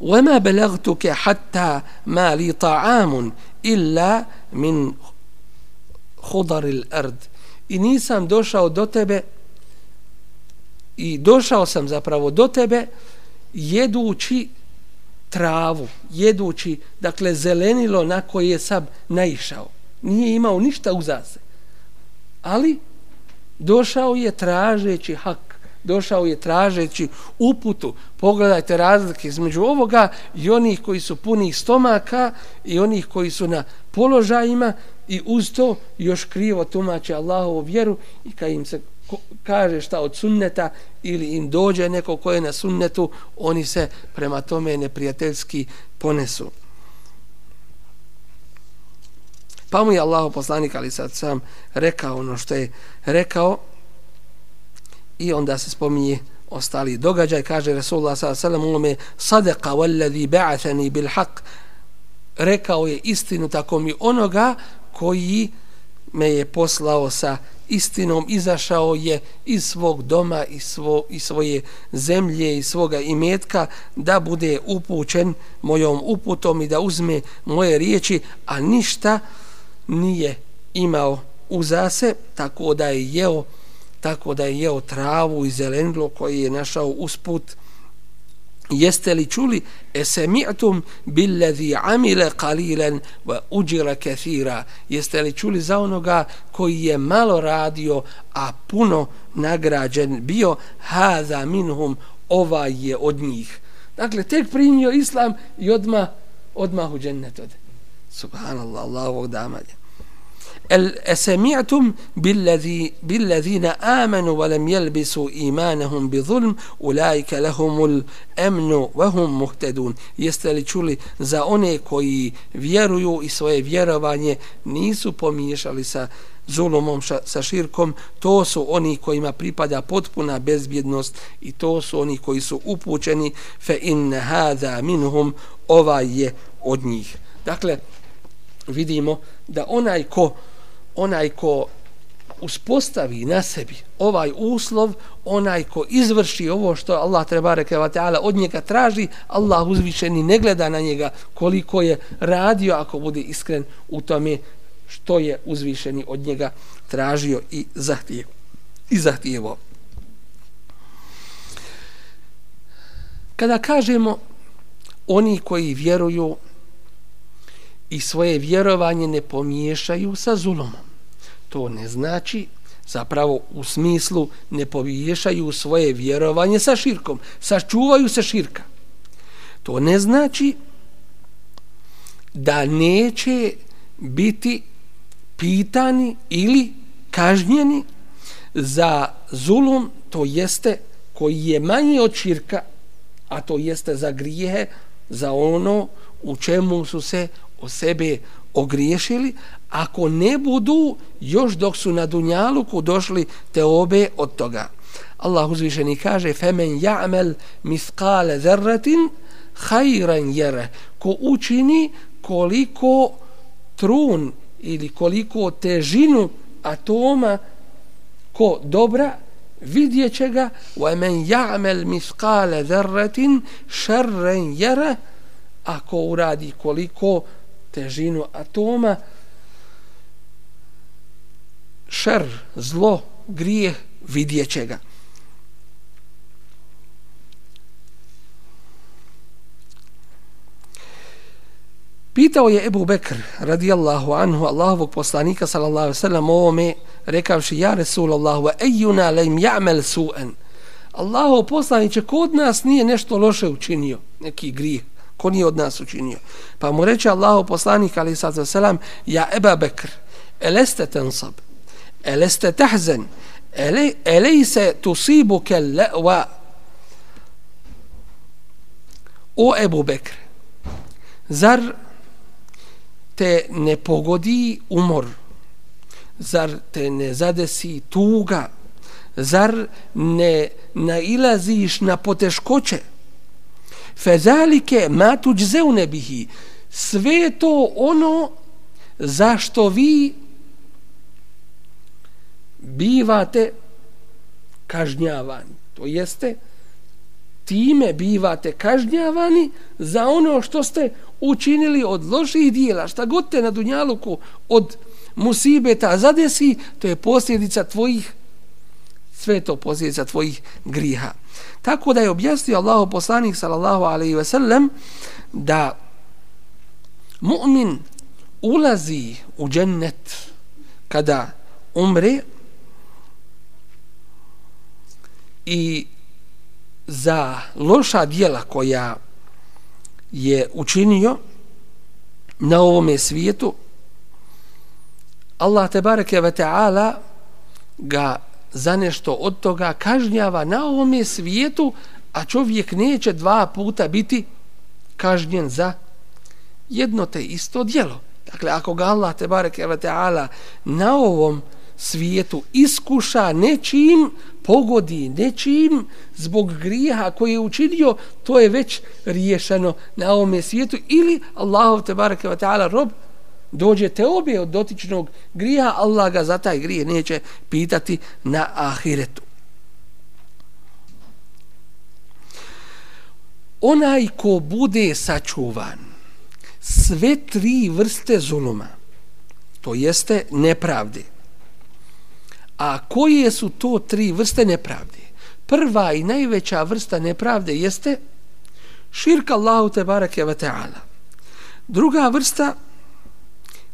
Speaker 1: Wa ma balagtuka hatta ma li ta'amun illa min khudar al-ard i nisam došao do tebe i došao sam zapravo do tebe jedući travu, jedući, dakle, zelenilo na koje sam naišao. nije imao ništa uzase. Ali došao je tražeći hak, došao je tražeći uputu. Pogledajte razlike između ovoga i onih koji su puni stomaka i onih koji su na položajima i uz to još krivo tumače Allahovu vjeru i kad im se kaže šta od sunneta ili im dođe neko ko je na sunnetu, oni se prema tome neprijateljski ponesu. Pa mu je Allah poslanik, ali sad sam rekao ono što je rekao i onda se spominje ostali događaj, kaže Resulullah s.a.v. ulome sadaqa wallazi ba'athani bil haq rekao je istinu tako mi onoga koji me je poslao sa istinom, izašao je iz svog doma, i svo, i svoje zemlje, i svoga imetka, da bude upućen mojom uputom i da uzme moje riječi, a ništa nije imao uzase, tako da je jeo tako da je jeo travu i zelenilo koji je našao usput. Jeste li čuli? Esemi'tum billadhi amila qalilan wa ujira kathira. Jeste li čuli za onoga koji je malo radio a puno nagrađen bio? Haza minhum ovaj je od njih. Dakle tek primio islam i odma odmah u džennet ode. Subhanallah Allahovog damalja أسمعتم بالذي بالذين آمنوا ولم يلبسوا إيمانهم بظلم أولئك لهم الأمن وهم مهتدون jeste li čuli za one koji vjeruju i svoje vjerovanje nisu pomiješali sa zulumom, sa širkom, to su oni kojima pripada potpuna bezbjednost i to su oni koji su upućeni fe in hada minhum ovaj je od njih. Dakle, vidimo da onaj ko onaj ko uspostavi na sebi ovaj uslov, onaj ko izvrši ovo što Allah treba rekeva ta'ala od njega traži, Allah uzvišeni ne gleda na njega koliko je radio ako bude iskren u tome što je uzvišeni od njega tražio i zahtijevo. I zahtijevo. Kada kažemo oni koji vjeruju i svoje vjerovanje ne pomiješaju sa zulomom. To ne znači zapravo u smislu ne pomiješaju svoje vjerovanje sa širkom, sačuvaju se širka. To ne znači da neće biti pitani ili kažnjeni za zulum, to jeste koji je manji od širka, a to jeste za grijehe, za ono u čemu su se o sebe ogriješili, ako ne budu još dok su na Dunjaluku došli te obe od toga. Allah uzvišeni kaže femen ja'mel miskale zerratin hajran jere ko učini koliko trun ili koliko težinu atoma ko dobra vidjet će ga wa men ja'mel ذَرَّةٍ شَرًّا šarren ako uradi koliko težinu atoma šer, zlo, grijeh, vidjet će ga. Pitao je Ebu Bekr, radijallahu anhu, Allahovog poslanika, sallallahu alaihi o ovome, rekavši, ja Resulallahu, ejuna lejm ja'mel su'en. Allahov poslaniće, kod nas nije nešto loše učinio, neki grijeh ko nije od nas učinio. Pa mu reče Allahov poslanik ali sad za selam ja Eba Bekr eleste tensab eleste tahzen. Elejse tusibu kel o Ebu Bekr zar te ne pogodi umor? Zar te ne zadesi tuga? Zar ne nailaziš na poteškoće? Fezalike ma tuđzeune bihi. Sve to ono zašto vi bivate kažnjavani. To jeste time bivate kažnjavani za ono što ste učinili od loših dijela. Šta god te na dunjaluku od musibeta zadesi to je posljedica tvojih sve to posljedica tvojih griha. Tako da je objasnio Allahu poslanik sallallahu alejhi ve sellem da mu'min ulazi u džennet kada umre i za loša dijela koja je učinio na ovome svijetu Allah te bareke ve taala ga za nešto od toga kažnjava na ovome svijetu a čovjek neće dva puta biti kažnjen za jedno te isto djelo dakle ako ga Allah te bareke ve taala na ovom svijetu iskuša nečim pogodi nečim zbog grijeha koji je učinio, to je već riješeno na ovome svijetu. Ili Allahu te bareke wa ta'ala rob dođe te obje od dotičnog grija, Allah ga za taj grije neće pitati na ahiretu. Onaj ko bude sačuvan sve tri vrste zuluma, to jeste nepravde, A koje su to tri vrste nepravde? Prva i najveća vrsta nepravde jeste širka Allahu te barake ve ta'ala. Druga vrsta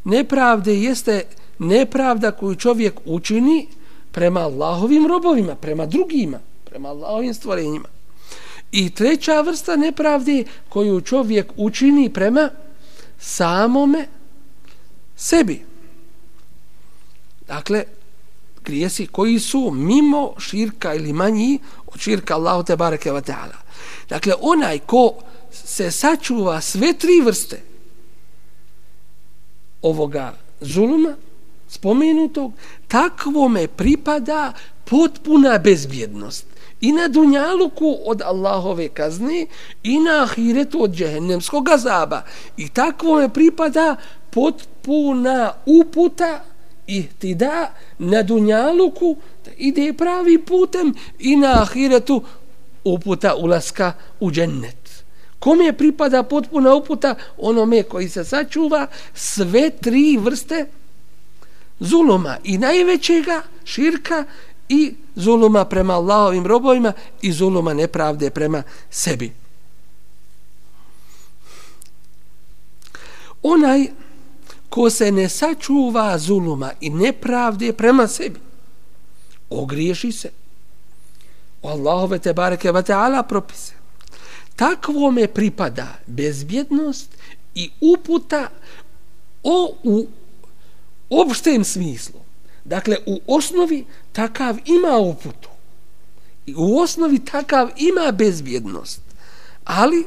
Speaker 1: nepravde jeste nepravda koju čovjek učini prema Allahovim robovima, prema drugima, prema Allahovim stvorenjima. I treća vrsta nepravde koju čovjek učini prema samome sebi. Dakle, grijesi koji su mimo širka ili manji od širka Allahu te bareke ve taala. Dakle onaj ko se sačuva sve tri vrste ovoga zuluma spomenutog, takvome pripada potpuna bezbjednost i na dunjaluku od Allahove kazne i na ahiretu od džehennemskog azaba. I takvome pripada potpuna uputa i ti da na dunjaluku da ide pravi putem i na ahiretu uputa ulaska u džennet. Kome pripada potpuna uputa? Onome koji se sačuva sve tri vrste zuluma i najvećega širka i zuluma prema Allahovim robovima i zuluma nepravde prema sebi. Onaj ko se ne sačuva zuluma i nepravde prema sebi, ogriješi se. O Allahove te bareke va ta'ala propise. Takvome pripada bezbjednost i uputa o, u opštem smislu. Dakle, u osnovi takav ima uputu. I u osnovi takav ima bezbjednost. Ali,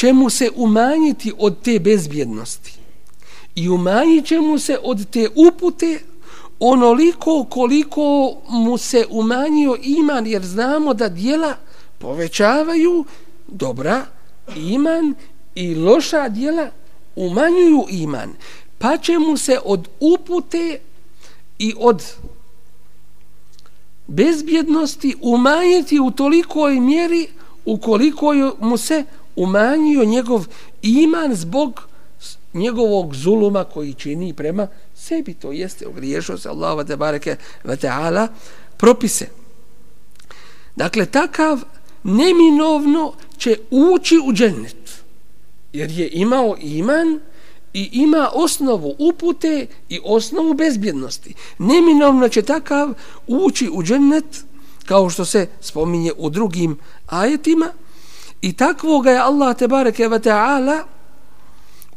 Speaker 1: će mu se umanjiti od te bezbjednosti. I umanjit će mu se od te upute onoliko koliko mu se umanjio iman jer znamo da dijela povećavaju dobra iman i loša dijela umanjuju iman. Pa će mu se od upute i od bezbjednosti umanjiti u tolikoj mjeri ukoliko mu se umanjio njegov iman zbog njegovog zuluma koji čini prema sebi. To jeste ogriješio se Allah te bareke ve ta'ala propise. Dakle, takav neminovno će ući u džennet. Jer je imao iman i ima osnovu upute i osnovu bezbjednosti. Neminovno će takav ući u džennet kao što se spominje u drugim ajetima, I takvoga je Allah te bareke ve taala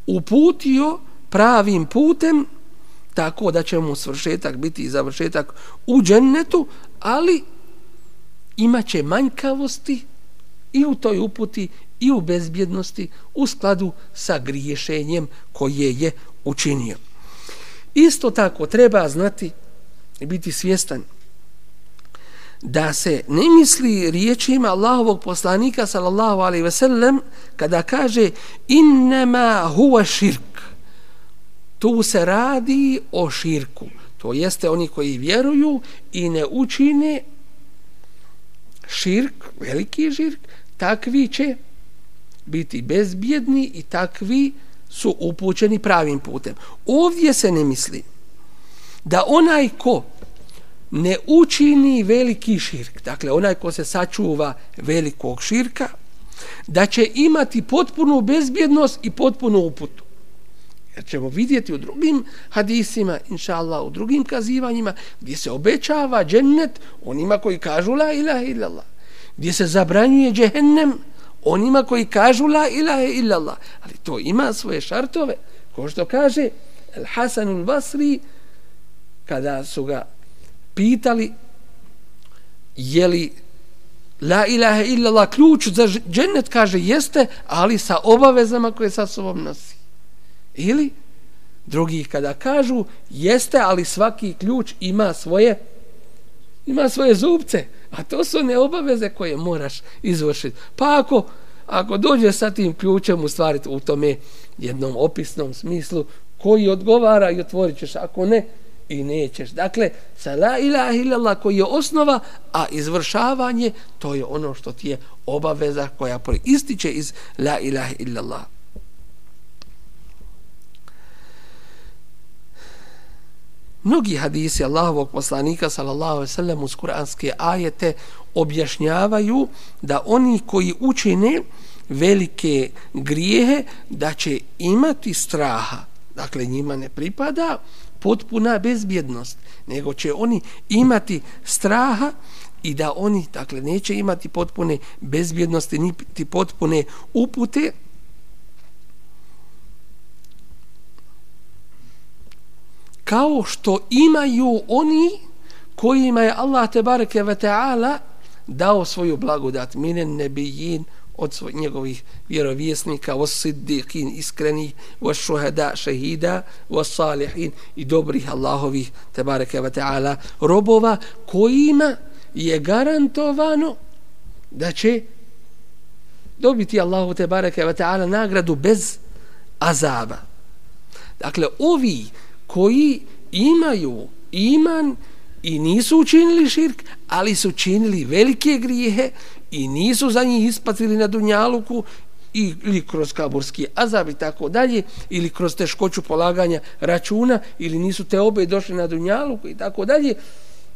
Speaker 1: uputio pravim putem tako da će mu svršetak biti i završetak u džennetu, ali imaće manjkavosti i u toj uputi i u bezbjednosti u skladu sa griješenjem koje je učinio. Isto tako treba znati i biti svjestan da se ne misli riječima Allahovog poslanika sallallahu alaihi ve sellem kada kaže innema huwa širk tu se radi o širku. To jeste oni koji vjeruju i ne učine širk, veliki širk takvi će biti bezbjedni i takvi su upućeni pravim putem. Ovdje se ne misli da onaj ko ne učini veliki širk, dakle onaj ko se sačuva velikog širka, da će imati potpunu bezbjednost i potpunu uputu. Jer ćemo vidjeti u drugim hadisima, inša Allah, u drugim kazivanjima, gdje se obećava džennet onima koji kažu la ilaha illallah. Gdje se zabranjuje džehennem onima koji kažu la ilaha illallah. Ali to ima svoje šartove. Ko što kaže El Hasanul Basri, kada su ga pitali je li la ilaha illallah ključ za džennet, kaže jeste, ali sa obavezama koje sa sobom nosi. Ili drugi kada kažu jeste, ali svaki ključ ima svoje ima svoje zubce, a to su neobaveze koje moraš izvršiti. Pa ako, ako dođe sa tim ključem u stvari u tome jednom opisnom smislu koji odgovara i otvorit ćeš, ako ne, i nećeš. Dakle, sa la ilaha illallah koji je osnova, a izvršavanje, to je ono što ti je obaveza koja ističe iz la ilaha illallah. Mnogi hadisi Allahovog poslanika sallallahu alejhi ve sellem uz kuranske ajete objašnjavaju da oni koji učine velike grijehe da će imati straha. Dakle, njima ne pripada potpuna bezbjednost, nego će oni imati straha i da oni, dakle, neće imati potpune bezbjednosti, niti potpune upute, kao što imaju oni kojima je Allah te bareke ve taala dao svoju blagodat. Minen nebijin od svoj, njegovih vjerovjesnika was siddiqin iskreni was shuhada shahida was salihin i dobrih Allahovih tebareke ve taala robova kojima je garantovano da će dobiti Allahu tebareke ve taala nagradu bez azaba. Dakle ovi koji imaju iman i nisu učinili širk, ali su činili velike grijehe i nisu za njih ispatili na dunjaluku ili kroz kaburski azab i tako dalje, ili kroz teškoću polaganja računa, ili nisu te obe došli na dunjaluku i tako dalje.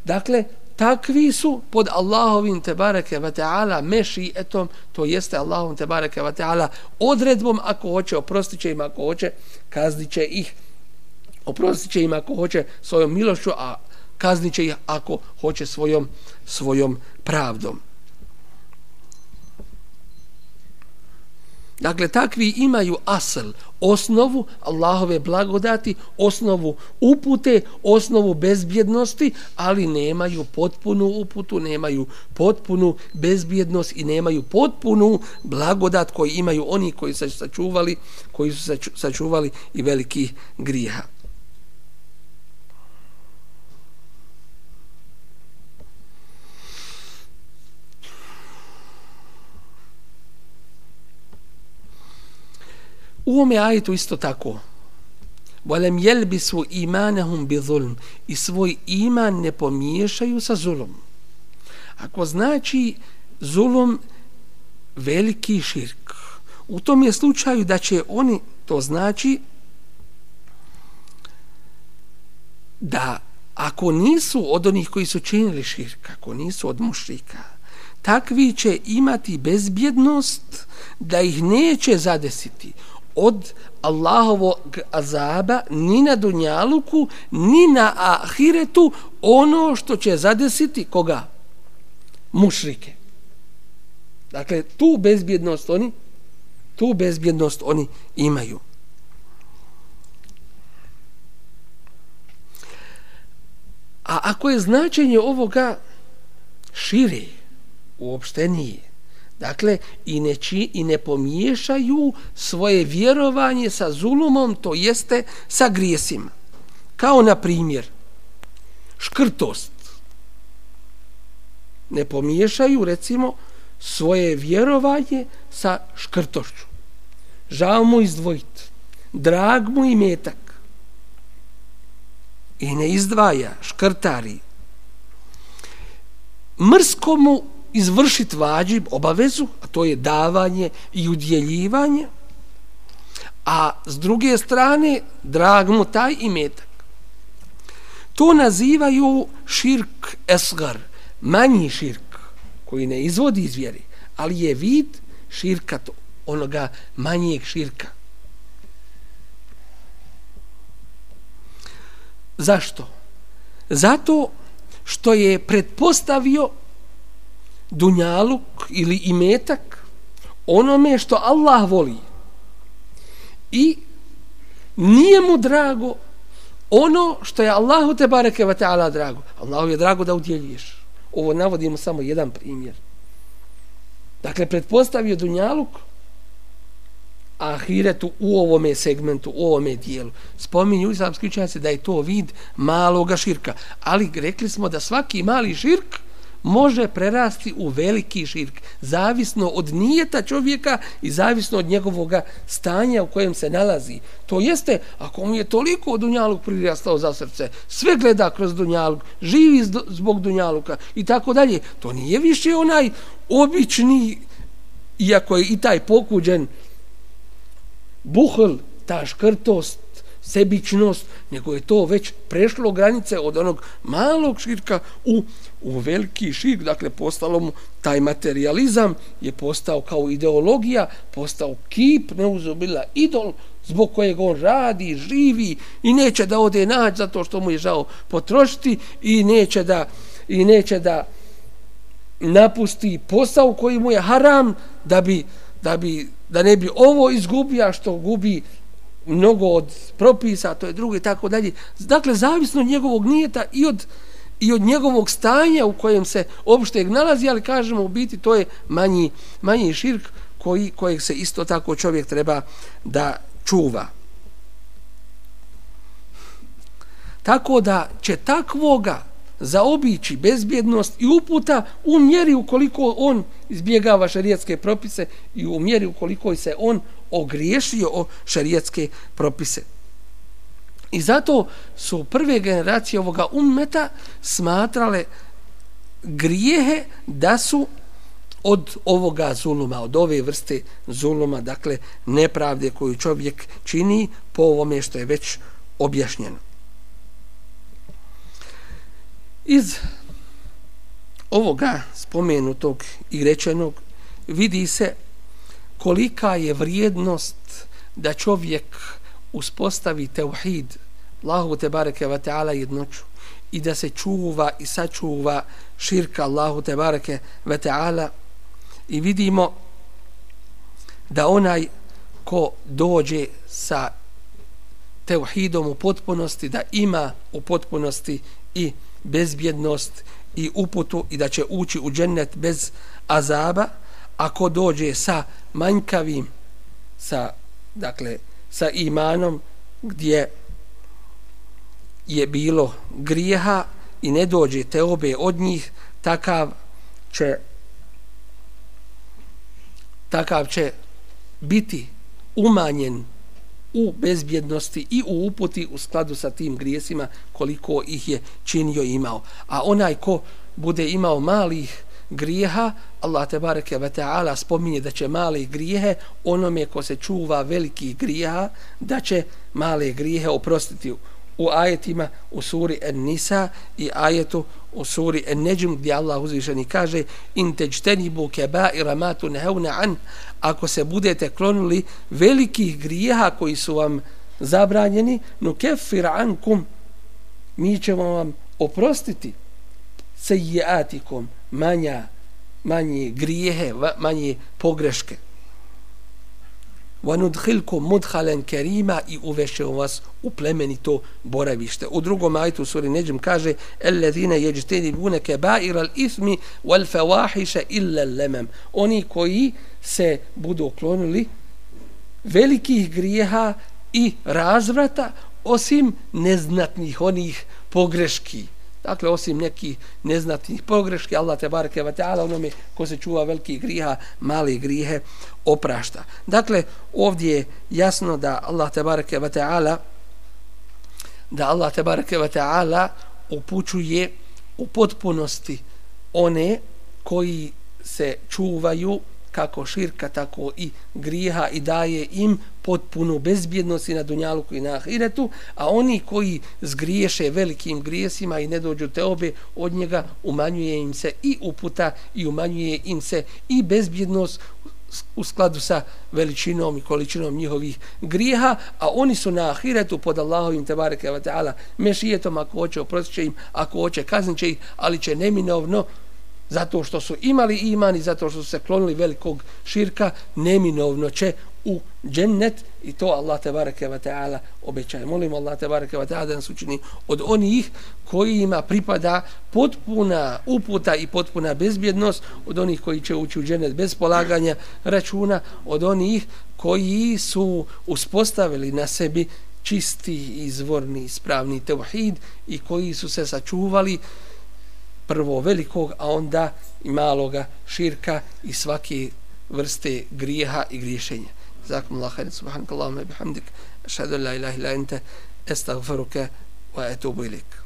Speaker 1: Dakle, takvi su pod Allahovim tebareke ve ta'ala meši etom, to jeste Allahovim tebareke ve ta'ala odredbom ako hoće, oprostit će im ako hoće, kaznit će ih oprostit će im ako hoće svojom milošću, a kaznit će ih ako hoće svojom, svojom pravdom. Dakle, takvi imaju asel, osnovu Allahove blagodati, osnovu upute, osnovu bezbjednosti, ali nemaju potpunu uputu, nemaju potpunu bezbjednost i nemaju potpunu blagodat koji imaju oni koji su sačuvali, koji su sačuvali i veliki grijeha. U ome ajetu isto tako. Volem jelbi su imanahum bi zulm i svoj iman ne pomiješaju sa zulom. Ako znači zulom veliki širk, u tom je slučaju da će oni, to znači da ako nisu od onih koji su činili širk, ako nisu od mušrika, takvi će imati bezbjednost da ih neće zadesiti od Allahovog azaba ni na dunjaluku ni na ahiretu ono što će zadesiti koga? Mušrike. Dakle, tu bezbjednost oni tu bezbjednost oni imaju. A ako je značenje ovoga šire, uopštenije, Dakle, i ne, či, i ne pomiješaju svoje vjerovanje sa zulumom, to jeste sa grijesima. Kao na primjer, škrtost. Ne pomiješaju, recimo, svoje vjerovanje sa škrtošću. Žao mu izdvojiti, drag mu i metak. I ne izdvaja, škrtari. Mrsko mu izvršiti vađib, obavezu, a to je davanje i udjeljivanje, a s druge strane, drag mu taj imetak. To nazivaju širk esgar, manji širk, koji ne izvodi iz vjeri, ali je vid širka to, onoga manjeg širka. Zašto? Zato što je pretpostavio dunjaluk ili imetak onome što Allah voli. I nije mu drago ono što je Allahu te bareke ve taala drago. Allahu je drago da udjeljuješ. Ovo navodimo samo jedan primjer. Dakle, pretpostavio dunjaluk ahiretu u ovome segmentu, u ovome dijelu. Spominju islamski učenjaci da je to vid maloga širka. Ali rekli smo da svaki mali širk može prerasti u veliki širk, zavisno od nijeta čovjeka i zavisno od njegovog stanja u kojem se nalazi. To jeste, ako mu je toliko dunjaluk prirastao za srce, sve gleda kroz dunjaluk, živi zbog dunjaluka i tako dalje, to nije više onaj obični, iako je i taj pokuđen, buhl, ta škrtost, sebičnost, nego je to već prešlo granice od onog malog širka u, u veliki širk, dakle postalo mu taj materializam je postao kao ideologija, postao kip, neuzubila idol, zbog kojeg on radi, živi i neće da ode naći zato što mu je žao potrošiti i neće da i neće da napusti posao koji mu je haram da bi da bi da ne bi ovo izgubio što gubi mnogo od propisa, to je drugo i tako dalje. Dakle, zavisno od njegovog nijeta i od, i od njegovog stanja u kojem se opšte nalazi, ali kažemo u biti to je manji, manji širk koji, kojeg se isto tako čovjek treba da čuva. Tako da će takvoga zaobići bezbjednost i uputa u mjeri ukoliko on izbjegava šarijetske propise i u mjeri ukoliko se on ogriješio o šarijetske propise. I zato su prve generacije ovoga ummeta smatrale grijehe da su od ovoga zuluma, od ove vrste zuluma, dakle nepravde koju čovjek čini po ovome što je već objašnjeno. Iz ovoga spomenutog i rečenog vidi se kolika je vrijednost da čovjek uspostavi teuhid Allahu te bareke ve taala jednoću i da se čuva i sačuva širka Allahu te bareke ve taala. I vidimo da onaj ko dođe sa teuhidom u potpunosti da ima u potpunosti i bezbjednost i uputu i da će ući u džennet bez azaba ako dođe sa manjkavim sa dakle sa imanom gdje je bilo grijeha i ne dođe te obe od njih takav će takav će biti umanjen u bezbjednosti i u uputi u skladu sa tim grijesima koliko ih je činio i imao. A onaj ko bude imao malih grijeha, Allah te bareke ve taala spominje da će male grijehe onome ko se čuva velikih grijeha da će male grijehe oprostiti. U ajetima u suri An-Nisa i ajetu u suri An-Najm gdje Allah uzvišeni kaže in tajtanibu kaba'ira ma tunhauna an ako se budete klonili velikih grijeha koji su vam zabranjeni nu keffir ankum mi ćemo vam oprostiti sejiatikum manja manje grijehe manje pogreške وَنُدْخِلْكُمْ مُدْخَلًا كَرِيمًا i uvešćemo vas u plemenito boravište. U drugom ajtu suri Neđim kaže الَّذِينَ يَجْتَنِبُونَ كَبَائِرَ الْإِثْمِ وَالْفَوَاحِشَ إِلَّا اللَّمَمْ Oni koji se budu oklonili velikih grijeha i razvrata osim neznatnih onih pogreški Dakle, osim nekih neznatnih pogreški, Allah te bareke ve taala onome ko se čuva veliki griha, mali grihe oprašta. Dakle, ovdje je jasno da Allah te bareke ve taala da Allah te bareke ve taala upućuje u potpunosti one koji se čuvaju kako širka, tako i grijeha i daje im potpunu bezbjednost i na dunjaluku i na ahiretu, a oni koji zgriješe velikim grijesima i ne dođu te obe od njega, umanjuje im se i uputa i umanjuje im se i bezbjednost u skladu sa veličinom i količinom njihovih grijeha, a oni su na ahiretu pod Allahovim tebareke wa ta'ala mešijetom ako hoće oprostit im, ako hoće kaznit ih, ali će neminovno zato što su imali iman i zato što su se klonili velikog širka, neminovno će u džennet i to Allah te bareke ve taala obećaje. Molimo Allah te bareke ve taala da nas učini od onih koji ima pripada potpuna uputa i potpuna bezbjednost, od onih koji će ući u džennet bez polaganja računa, od onih koji su uspostavili na sebi čisti, izvorni, ispravni tevhid i koji su se sačuvali prvo velikog, a onda i maloga širka i svake vrste grijeha i griješenja. Zakum Allah, hajde, subhanak Allahuma, bihamdik, šadu la ilaha ila ente, estagfaruke, wa etubu ilik.